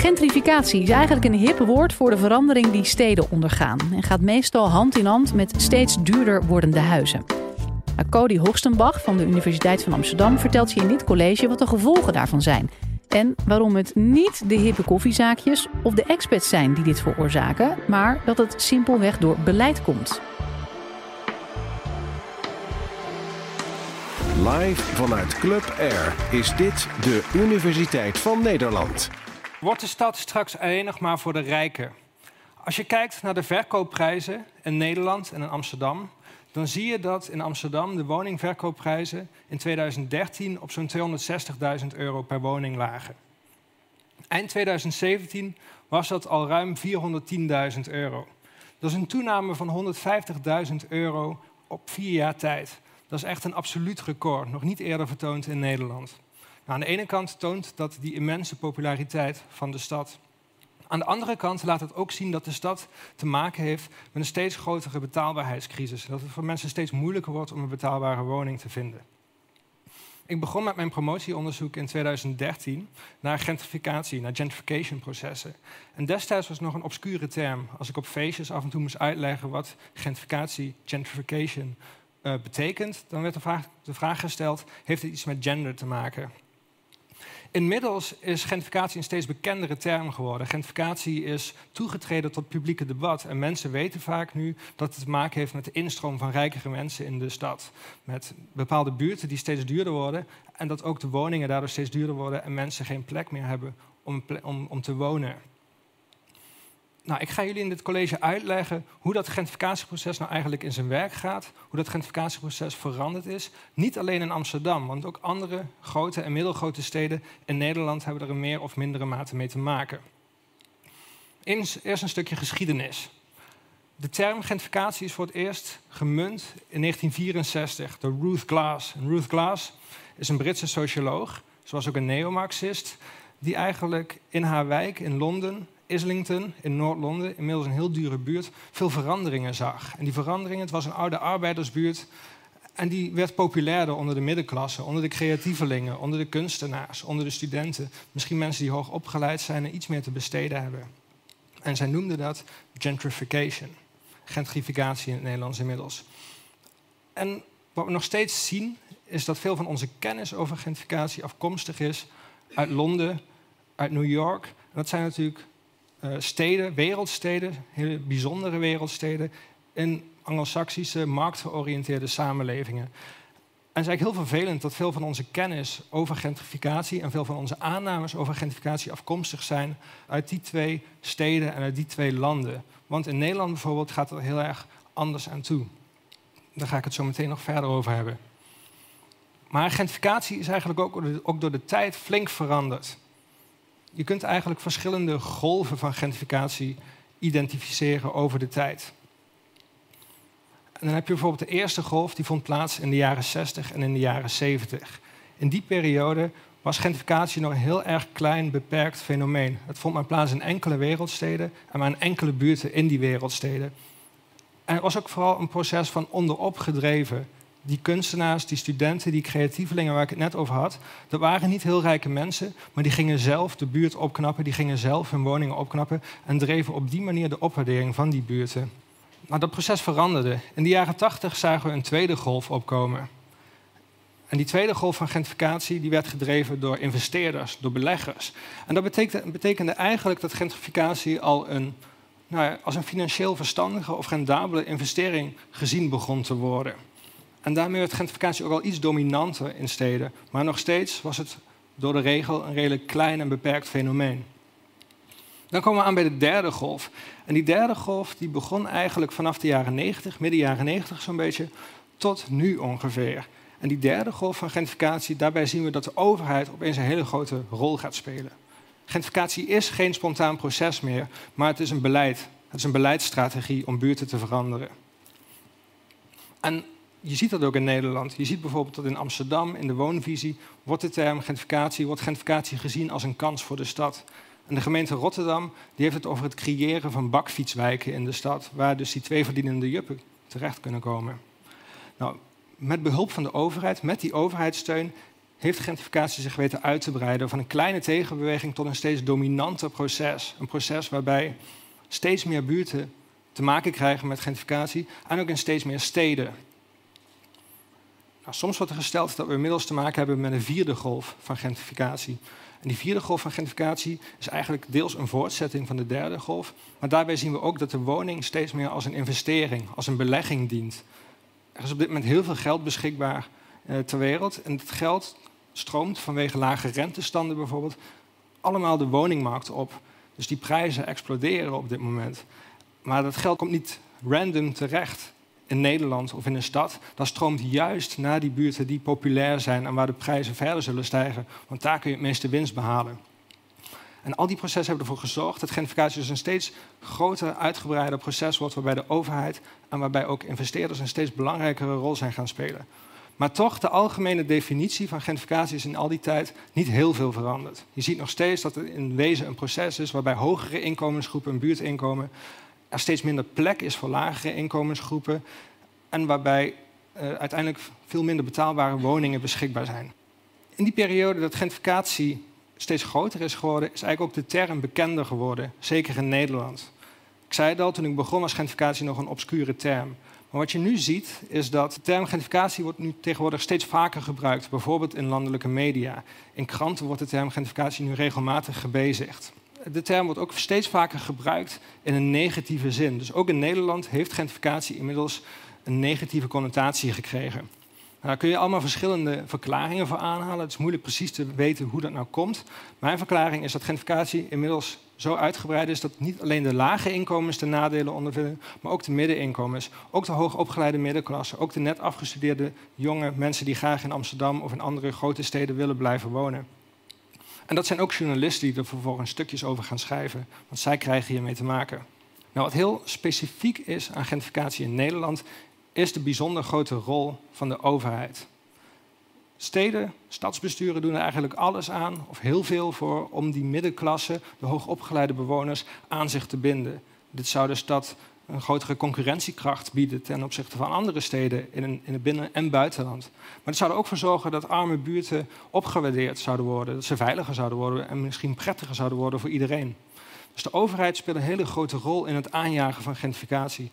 Gentrificatie is eigenlijk een hip woord voor de verandering die steden ondergaan en gaat meestal hand in hand met steeds duurder wordende huizen. Cody Hoogstenbach van de Universiteit van Amsterdam vertelt je in dit college wat de gevolgen daarvan zijn. En waarom het niet de hippe koffiezaakjes of de expats zijn die dit veroorzaken, maar dat het simpelweg door beleid komt. Live vanuit Club Air is dit de Universiteit van Nederland. Wordt de stad straks alleen maar voor de rijken? Als je kijkt naar de verkoopprijzen in Nederland en in Amsterdam, dan zie je dat in Amsterdam de woningverkoopprijzen in 2013 op zo'n 260.000 euro per woning lagen. Eind 2017 was dat al ruim 410.000 euro. Dat is een toename van 150.000 euro op vier jaar tijd. Dat is echt een absoluut record, nog niet eerder vertoond in Nederland. Nou, aan de ene kant toont dat die immense populariteit van de stad. Aan de andere kant laat het ook zien dat de stad te maken heeft met een steeds grotere betaalbaarheidscrisis. Dat het voor mensen steeds moeilijker wordt om een betaalbare woning te vinden. Ik begon met mijn promotieonderzoek in 2013 naar gentrificatie, naar gentrification processen. En destijds was het nog een obscure term. Als ik op feestjes af en toe moest uitleggen wat gentrificatie, gentrification, uh, betekent, dan werd de vraag, de vraag gesteld, heeft het iets met gender te maken? Inmiddels is gentrificatie een steeds bekendere term geworden. Gentrificatie is toegetreden tot publieke debat. En mensen weten vaak nu dat het te maken heeft met de instroom van rijkere mensen in de stad. Met bepaalde buurten die steeds duurder worden. En dat ook de woningen daardoor steeds duurder worden en mensen geen plek meer hebben om, om, om te wonen. Nou, ik ga jullie in dit college uitleggen hoe dat gentrificatieproces nou eigenlijk in zijn werk gaat. Hoe dat gentrificatieproces veranderd is. Niet alleen in Amsterdam, want ook andere grote en middelgrote steden in Nederland hebben er meer of mindere mate mee te maken. Eerst een stukje geschiedenis. De term gentrificatie is voor het eerst gemunt in 1964 door Ruth Glass. Ruth Glass is een Britse socioloog, zoals ook een neomarxist, die eigenlijk in haar wijk in Londen Islington in Noord-Londen, inmiddels een heel dure buurt, veel veranderingen zag. En die veranderingen, het was een oude arbeidersbuurt. En die werd populairder onder de middenklasse, onder de creatievelingen, onder de kunstenaars, onder de studenten. Misschien mensen die hoog opgeleid zijn en iets meer te besteden hebben. En zij noemden dat gentrification. Gentrificatie in het Nederlands inmiddels. En wat we nog steeds zien, is dat veel van onze kennis over gentrificatie afkomstig is uit Londen, uit New York. Dat zijn natuurlijk uh, steden, wereldsteden, hele bijzondere wereldsteden, in anglo-saxische, marktgeoriënteerde samenlevingen. En het is eigenlijk heel vervelend dat veel van onze kennis over gentrificatie en veel van onze aannames over gentrificatie afkomstig zijn uit die twee steden en uit die twee landen. Want in Nederland bijvoorbeeld gaat het heel erg anders aan toe. Daar ga ik het zo meteen nog verder over hebben. Maar gentrificatie is eigenlijk ook, ook door de tijd flink veranderd je kunt eigenlijk verschillende golven van gentrificatie identificeren over de tijd. En dan heb je bijvoorbeeld de eerste golf, die vond plaats in de jaren 60 en in de jaren 70. In die periode was gentrificatie nog een heel erg klein, beperkt fenomeen. Het vond maar plaats in enkele wereldsteden en maar in enkele buurten in die wereldsteden. En het was ook vooral een proces van onderop gedreven die kunstenaars, die studenten, die creatievelingen waar ik het net over had, dat waren niet heel rijke mensen, maar die gingen zelf de buurt opknappen, die gingen zelf hun woningen opknappen en dreven op die manier de opwaardering van die buurten. Maar dat proces veranderde. In de jaren tachtig zagen we een tweede golf opkomen. En die tweede golf van gentrificatie die werd gedreven door investeerders, door beleggers. En dat betekende, betekende eigenlijk dat gentrificatie al een, nou ja, als een financieel verstandige of rendabele investering gezien begon te worden. En daarmee werd gentrificatie ook al iets dominanter in steden. Maar nog steeds was het door de regel een redelijk klein en beperkt fenomeen. Dan komen we aan bij de derde golf. En die derde golf die begon eigenlijk vanaf de jaren 90, midden jaren 90 zo'n beetje, tot nu ongeveer. En die derde golf van gentrificatie, daarbij zien we dat de overheid opeens een hele grote rol gaat spelen. Gentrificatie is geen spontaan proces meer, maar het is een beleid. Het is een beleidsstrategie om buurten te veranderen. En je ziet dat ook in Nederland. Je ziet bijvoorbeeld dat in Amsterdam, in de woonvisie, wordt de term gentrificatie, wordt gentrificatie gezien als een kans voor de stad. En de gemeente Rotterdam die heeft het over het creëren van bakfietswijken in de stad, waar dus die twee verdienende juppen terecht kunnen komen. Nou, met behulp van de overheid, met die overheidssteun, heeft gentrificatie zich weten uit te breiden van een kleine tegenbeweging tot een steeds dominanter proces. Een proces waarbij steeds meer buurten te maken krijgen met gentrificatie en ook in steeds meer steden. Soms wordt er gesteld dat we inmiddels te maken hebben met een vierde golf van gentrificatie. En die vierde golf van gentrificatie is eigenlijk deels een voortzetting van de derde golf. Maar daarbij zien we ook dat de woning steeds meer als een investering, als een belegging dient. Er is op dit moment heel veel geld beschikbaar eh, ter wereld. En het geld stroomt vanwege lage rentestanden bijvoorbeeld allemaal de woningmarkt op. Dus die prijzen exploderen op dit moment. Maar dat geld komt niet random terecht in Nederland of in een stad. Dat stroomt juist naar die buurten die populair zijn en waar de prijzen verder zullen stijgen. Want daar kun je het meeste winst behalen. En al die processen hebben ervoor gezorgd dat gentrificatie dus een steeds groter, uitgebreider proces wordt, waarbij de overheid en waarbij ook investeerders een steeds belangrijkere rol zijn gaan spelen. Maar toch, de algemene definitie van gentrificatie is in al die tijd niet heel veel veranderd. Je ziet nog steeds dat het in wezen een proces is waarbij hogere inkomensgroepen een buurtinkomen er steeds minder plek is voor lagere inkomensgroepen en waarbij uh, uiteindelijk veel minder betaalbare woningen beschikbaar zijn. In die periode dat gentrificatie steeds groter is geworden, is eigenlijk ook de term bekender geworden, zeker in Nederland. Ik zei het al, toen ik begon was gentrificatie nog een obscure term. Maar wat je nu ziet, is dat de term gentrificatie wordt nu tegenwoordig steeds vaker gebruikt. Bijvoorbeeld in landelijke media. In kranten wordt de term gentrificatie nu regelmatig gebezigd. De term wordt ook steeds vaker gebruikt in een negatieve zin. Dus ook in Nederland heeft gentrificatie inmiddels een negatieve connotatie gekregen. Nou, daar kun je allemaal verschillende verklaringen voor aanhalen. Het is moeilijk precies te weten hoe dat nou komt. Mijn verklaring is dat gentrificatie inmiddels zo uitgebreid is dat niet alleen de lage inkomens de nadelen ondervinden, maar ook de middeninkomens, ook de hoogopgeleide middenklasse, ook de net afgestudeerde jonge mensen die graag in Amsterdam of in andere grote steden willen blijven wonen. En dat zijn ook journalisten die er vervolgens stukjes over gaan schrijven, want zij krijgen hiermee te maken. Nou, wat heel specifiek is aan gentrificatie in Nederland, is de bijzonder grote rol van de overheid. Steden, stadsbesturen doen er eigenlijk alles aan, of heel veel voor, om die middenklasse, de hoogopgeleide bewoners, aan zich te binden. Dit zou de stad een grotere concurrentiekracht bieden ten opzichte van andere steden in, in het binnen- en buitenland. Maar het zou er ook voor zorgen dat arme buurten opgewaardeerd zouden worden, dat ze veiliger zouden worden en misschien prettiger zouden worden voor iedereen. Dus de overheid speelt een hele grote rol in het aanjagen van gentrificatie.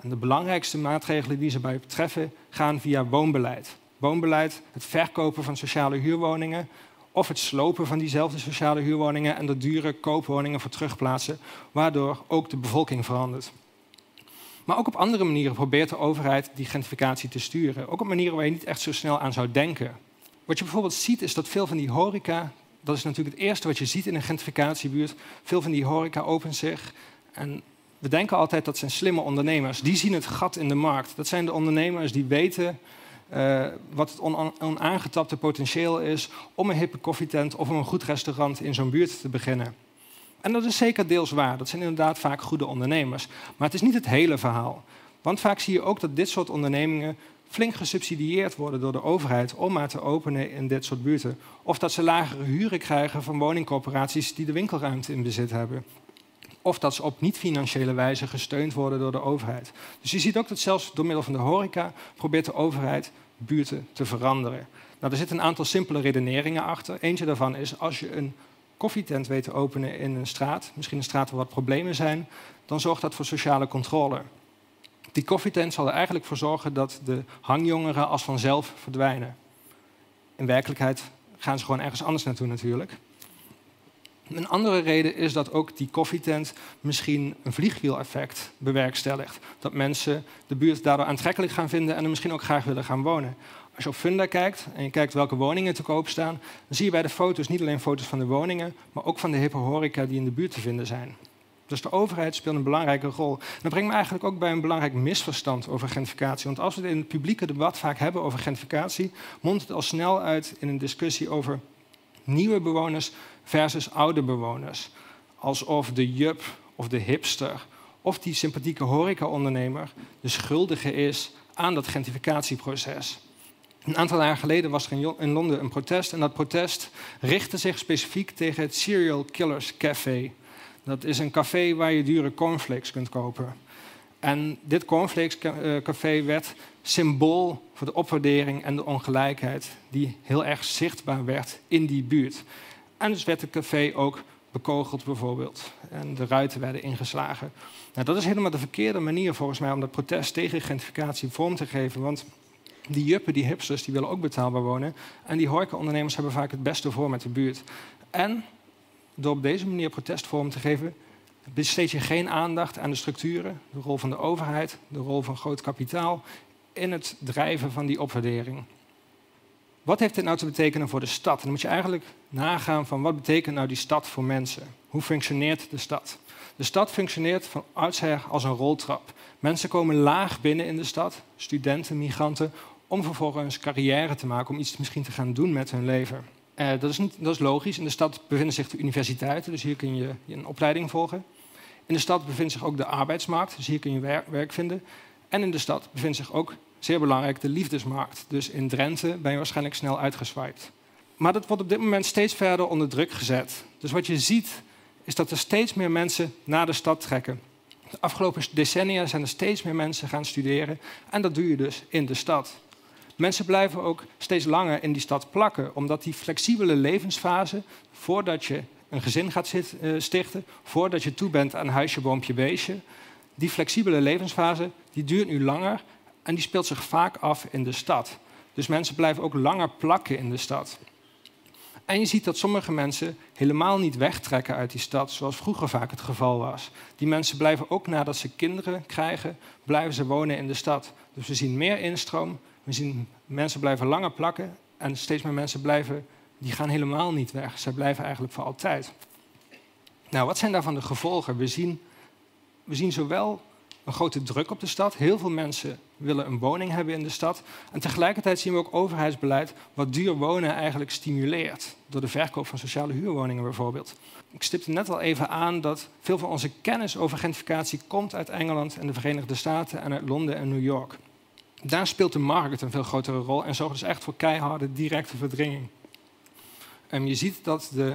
En de belangrijkste maatregelen die ze bij betreffen gaan via woonbeleid. Woonbeleid, het verkopen van sociale huurwoningen of het slopen van diezelfde sociale huurwoningen en de dure koopwoningen voor terugplaatsen, waardoor ook de bevolking verandert. Maar ook op andere manieren probeert de overheid die gentrificatie te sturen. Ook op manieren waar je niet echt zo snel aan zou denken. Wat je bijvoorbeeld ziet is dat veel van die horeca, dat is natuurlijk het eerste wat je ziet in een gentrificatiebuurt, veel van die horeca opent zich en we denken altijd dat zijn slimme ondernemers. Die zien het gat in de markt. Dat zijn de ondernemers die weten uh, wat het onaangetapte potentieel is om een hippe koffietent of om een goed restaurant in zo'n buurt te beginnen. En dat is zeker deels waar. Dat zijn inderdaad vaak goede ondernemers. Maar het is niet het hele verhaal. Want vaak zie je ook dat dit soort ondernemingen flink gesubsidieerd worden door de overheid om maar te openen in dit soort buurten. Of dat ze lagere huren krijgen van woningcorporaties die de winkelruimte in bezit hebben of dat ze op niet-financiële wijze gesteund worden door de overheid. Dus je ziet ook dat zelfs door middel van de horeca probeert de overheid buurten te veranderen. Nou, er zitten een aantal simpele redeneringen achter. Eentje daarvan is als je een koffietent weet te openen in een straat, misschien een straat waar wat problemen zijn, dan zorgt dat voor sociale controle. Die koffietent zal er eigenlijk voor zorgen dat de hangjongeren als vanzelf verdwijnen. In werkelijkheid gaan ze gewoon ergens anders naartoe natuurlijk. Een andere reden is dat ook die koffietent misschien een vliegwiel-effect bewerkstelligt. Dat mensen de buurt daardoor aantrekkelijk gaan vinden en er misschien ook graag willen gaan wonen. Als je op Funda kijkt en je kijkt welke woningen te koop staan, dan zie je bij de foto's niet alleen foto's van de woningen, maar ook van de hippe horeca die in de buurt te vinden zijn. Dus de overheid speelt een belangrijke rol. Dat brengt me eigenlijk ook bij een belangrijk misverstand over gentrificatie. Want als we het in het publieke debat vaak hebben over gentrificatie, mondt het al snel uit in een discussie over nieuwe bewoners versus oude bewoners. Alsof de jup of de hipster of die sympathieke horecaondernemer de schuldige is aan dat gentrificatieproces. Een aantal jaar geleden was er in Londen een protest en dat protest richtte zich specifiek tegen het Serial Killers Café. Dat is een café waar je dure cornflakes kunt kopen. En dit cornflakes café werd symbool voor de opwaardering en de ongelijkheid die heel erg zichtbaar werd in die buurt. En dus werd het café ook bekogeld bijvoorbeeld. En de ruiten werden ingeslagen. Nou, dat is helemaal de verkeerde manier volgens mij om dat protest tegen gentrificatie vorm te geven. Want die juppen, die hipsters, die willen ook betaalbaar wonen. En die horecaondernemers hebben vaak het beste voor met de buurt. En door op deze manier protest vorm te geven, besteed je geen aandacht aan de structuren, de rol van de overheid, de rol van groot kapitaal in het drijven van die opwaardering. Wat heeft dit nou te betekenen voor de stad? dan moet je eigenlijk nagaan van wat betekent nou die stad voor mensen? Hoe functioneert de stad? De stad functioneert van oudsher als een roltrap. Mensen komen laag binnen in de stad, studenten, migranten, om vervolgens carrière te maken, om iets misschien te gaan doen met hun leven. Uh, dat, is niet, dat is logisch. In de stad bevinden zich de universiteiten, dus hier kun je een opleiding volgen. In de stad bevindt zich ook de arbeidsmarkt, dus hier kun je werk, vinden. En in de stad bevindt zich ook, zeer belangrijk, de liefdesmarkt. Dus in Drenthe ben je waarschijnlijk snel uitgeswiped. Maar dat wordt op dit moment steeds verder onder druk gezet. Dus wat je ziet, is dat er steeds meer mensen naar de stad trekken. De afgelopen decennia zijn er steeds meer mensen gaan studeren. En dat doe je dus in de stad. Mensen blijven ook steeds langer in die stad plakken, omdat die flexibele levensfase, voordat je een gezin gaat eh, stichten, voordat je toe bent aan huisje, boompje, beestje, die flexibele levensfase, die duurt nu langer en die speelt zich vaak af in de stad. Dus mensen blijven ook langer plakken in de stad. En je ziet dat sommige mensen helemaal niet wegtrekken uit die stad, zoals vroeger vaak het geval was. Die mensen blijven ook nadat ze kinderen krijgen, blijven ze wonen in de stad. Dus we zien meer instroom, we zien mensen blijven langer plakken en steeds meer mensen blijven, die gaan helemaal niet weg. Ze blijven eigenlijk voor altijd. Nou, wat zijn daarvan de gevolgen? We zien, we zien zowel een grote druk op de stad. Heel veel mensen willen een woning hebben in de stad. En tegelijkertijd zien we ook overheidsbeleid wat duur wonen eigenlijk stimuleert. Door de verkoop van sociale huurwoningen bijvoorbeeld. Ik stipte net al even aan dat veel van onze kennis over gentrificatie komt uit Engeland en de Verenigde Staten en uit Londen en New York. Daar speelt de markt een veel grotere rol en zorgt dus echt voor keiharde directe verdringing. En je ziet dat de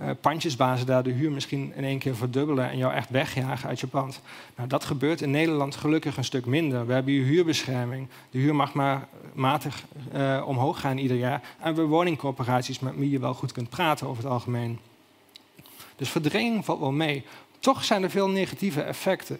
uh, pandjesbazen daar de huur misschien in één keer verdubbelen en jou echt wegjagen uit je pand. Nou, dat gebeurt in Nederland gelukkig een stuk minder. We hebben hier huurbescherming. De huur mag maar matig uh, omhoog gaan ieder jaar. En we hebben woningcorporaties met wie je wel goed kunt praten over het algemeen. Dus verdringing valt wel mee. Toch zijn er veel negatieve effecten.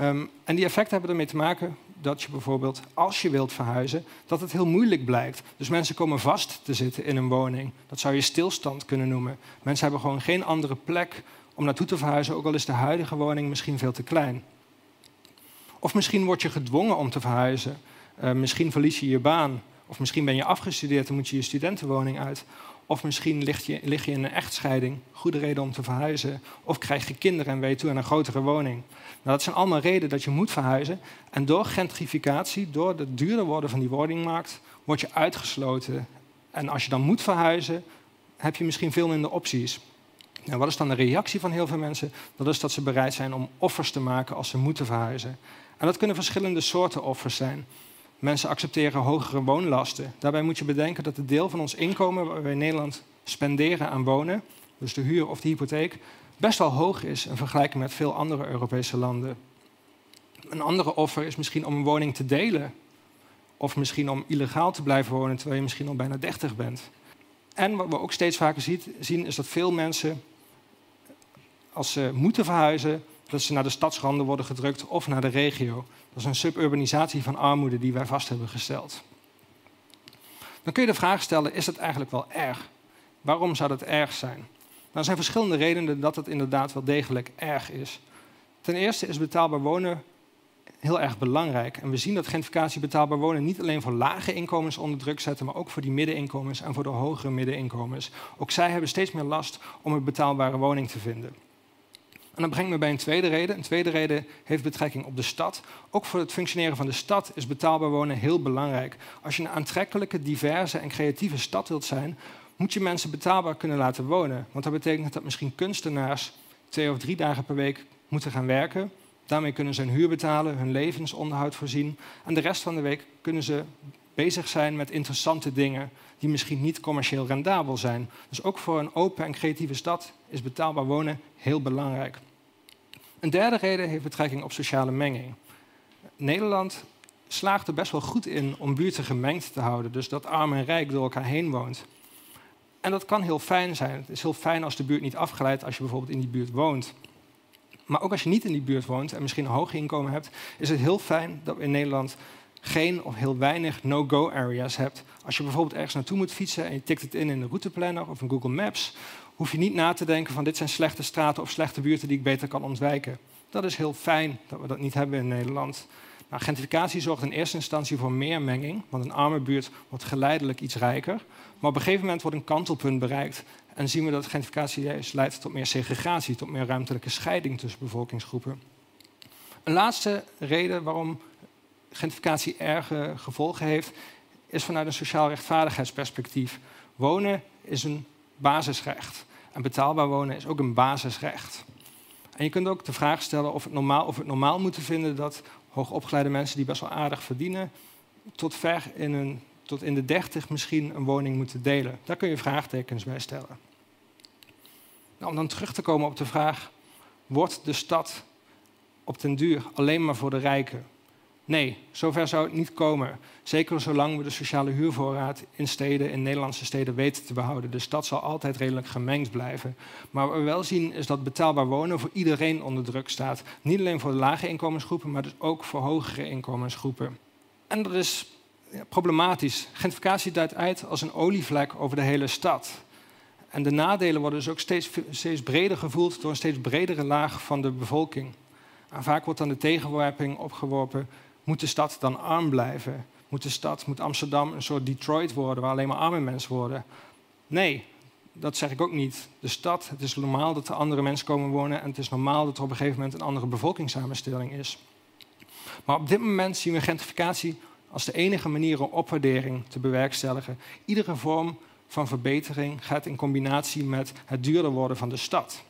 Um, en die effecten hebben ermee te maken dat je bijvoorbeeld, als je wilt verhuizen, dat het heel moeilijk blijkt. Dus mensen komen vast te zitten in een woning. Dat zou je stilstand kunnen noemen. Mensen hebben gewoon geen andere plek om naartoe te verhuizen, ook al is de huidige woning misschien veel te klein. Of misschien word je gedwongen om te verhuizen. Uh, misschien verlies je je baan. Of misschien ben je afgestudeerd en moet je je studentenwoning uit. Of misschien lig je, lig je in een echtscheiding, goede reden om te verhuizen. Of krijg je kinderen en ben je toe aan een grotere woning. Nou, dat zijn allemaal redenen dat je moet verhuizen. En door gentrificatie, door het duurder worden van die woningmarkt, word je uitgesloten. En als je dan moet verhuizen, heb je misschien veel minder opties. Nou, wat is dan de reactie van heel veel mensen? Dat is dat ze bereid zijn om offers te maken als ze moeten verhuizen. En dat kunnen verschillende soorten offers zijn. Mensen accepteren hogere woonlasten. Daarbij moet je bedenken dat het deel van ons inkomen waar we in Nederland spenderen aan wonen, dus de huur of de hypotheek, best wel hoog is in vergelijking met veel andere Europese landen. Een andere offer is misschien om een woning te delen. Of misschien om illegaal te blijven wonen terwijl je misschien al bijna 30 bent. En wat we ook steeds vaker zien, is dat veel mensen, als ze moeten verhuizen, dat ze naar de stadsranden worden gedrukt of naar de regio. Dat is een suburbanisatie van armoede die wij vast hebben gesteld. Dan kun je de vraag stellen, is het eigenlijk wel erg? Waarom zou dat erg zijn? Nou, er zijn verschillende redenen dat het inderdaad wel degelijk erg is. Ten eerste is betaalbaar wonen heel erg belangrijk. En we zien dat gentrificatie betaalbaar wonen niet alleen voor lage inkomens onder druk zetten, maar ook voor die middeninkomens en voor de hogere middeninkomens. Ook zij hebben steeds meer last om een betaalbare woning te vinden. En dat brengt me bij een tweede reden. Een tweede reden heeft betrekking op de stad. Ook voor het functioneren van de stad is betaalbaar wonen heel belangrijk. Als je een aantrekkelijke, diverse en creatieve stad wilt zijn, moet je mensen betaalbaar kunnen laten wonen. Want dat betekent dat misschien kunstenaars twee of drie dagen per week moeten gaan werken. Daarmee kunnen ze hun huur betalen, hun levensonderhoud voorzien. En de rest van de week kunnen ze bezig zijn met interessante dingen die misschien niet commercieel rendabel zijn. Dus ook voor een open en creatieve stad is betaalbaar wonen heel belangrijk. Een derde reden heeft betrekking op sociale menging. Nederland slaagt er best wel goed in om buurten gemengd te houden. Dus dat arm en rijk door elkaar heen woont. En dat kan heel fijn zijn. Het is heel fijn als de buurt niet afgeleid als je bijvoorbeeld in die buurt woont. Maar ook als je niet in die buurt woont en misschien een hoog inkomen hebt, is het heel fijn dat we in Nederland geen of heel weinig no-go areas hebt. Als je bijvoorbeeld ergens naartoe moet fietsen en je tikt het in in de routeplanner of in Google Maps, hoef je niet na te denken van dit zijn slechte straten of slechte buurten die ik beter kan ontwijken. Dat is heel fijn dat we dat niet hebben in Nederland. Nou, gentrificatie zorgt in eerste instantie voor meer menging, want een arme buurt wordt geleidelijk iets rijker. Maar op een gegeven moment wordt een kantelpunt bereikt en zien we dat gentrificatie leidt tot meer segregatie, tot meer ruimtelijke scheiding tussen bevolkingsgroepen. Een laatste reden waarom gentrificatie erge gevolgen heeft, is vanuit een sociaal rechtvaardigheidsperspectief. Wonen is een basisrecht en betaalbaar wonen is ook een basisrecht. En je kunt ook de vraag stellen of, het normaal, of we het normaal moeten vinden dat hoogopgeleide mensen die best wel aardig verdienen, tot ver in, een, tot in de dertig misschien een woning moeten delen. Daar kun je vraagtekens bij stellen. Nou, om dan terug te komen op de vraag, wordt de stad op den duur alleen maar voor de rijken? Nee, zover zou het niet komen. Zeker zolang we de sociale huurvoorraad in steden, in Nederlandse steden, weten te behouden. De stad zal altijd redelijk gemengd blijven. Maar wat we wel zien is dat betaalbaar wonen voor iedereen onder druk staat. Niet alleen voor de lage inkomensgroepen, maar dus ook voor hogere inkomensgroepen. En dat is problematisch. Gentrificatie duidt uit als een olievlek over de hele stad. En de nadelen worden dus ook steeds, steeds breder gevoeld door een steeds bredere laag van de bevolking. En vaak wordt dan de tegenwerping opgeworpen moet de stad dan arm blijven? Moet de stad, moet Amsterdam een soort Detroit worden waar alleen maar arme mensen worden? Nee, dat zeg ik ook niet. De stad, het is normaal dat er andere mensen komen wonen en het is normaal dat er op een gegeven moment een andere bevolkingssamenstelling is. Maar op dit moment zien we gentrificatie als de enige manier om opwaardering te bewerkstelligen. Iedere vorm van verbetering gaat in combinatie met het duurder worden van de stad.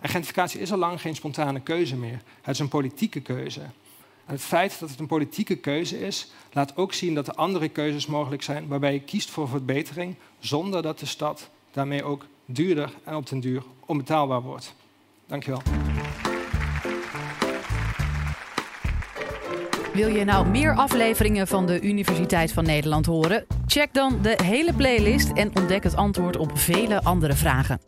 En gentrificatie is al lang geen spontane keuze meer. Het is een politieke keuze. Het feit dat het een politieke keuze is, laat ook zien dat er andere keuzes mogelijk zijn waarbij je kiest voor verbetering zonder dat de stad daarmee ook duurder en op den duur onbetaalbaar wordt. Dankjewel. Wil je nou meer afleveringen van de Universiteit van Nederland horen? Check dan de hele playlist en ontdek het antwoord op vele andere vragen.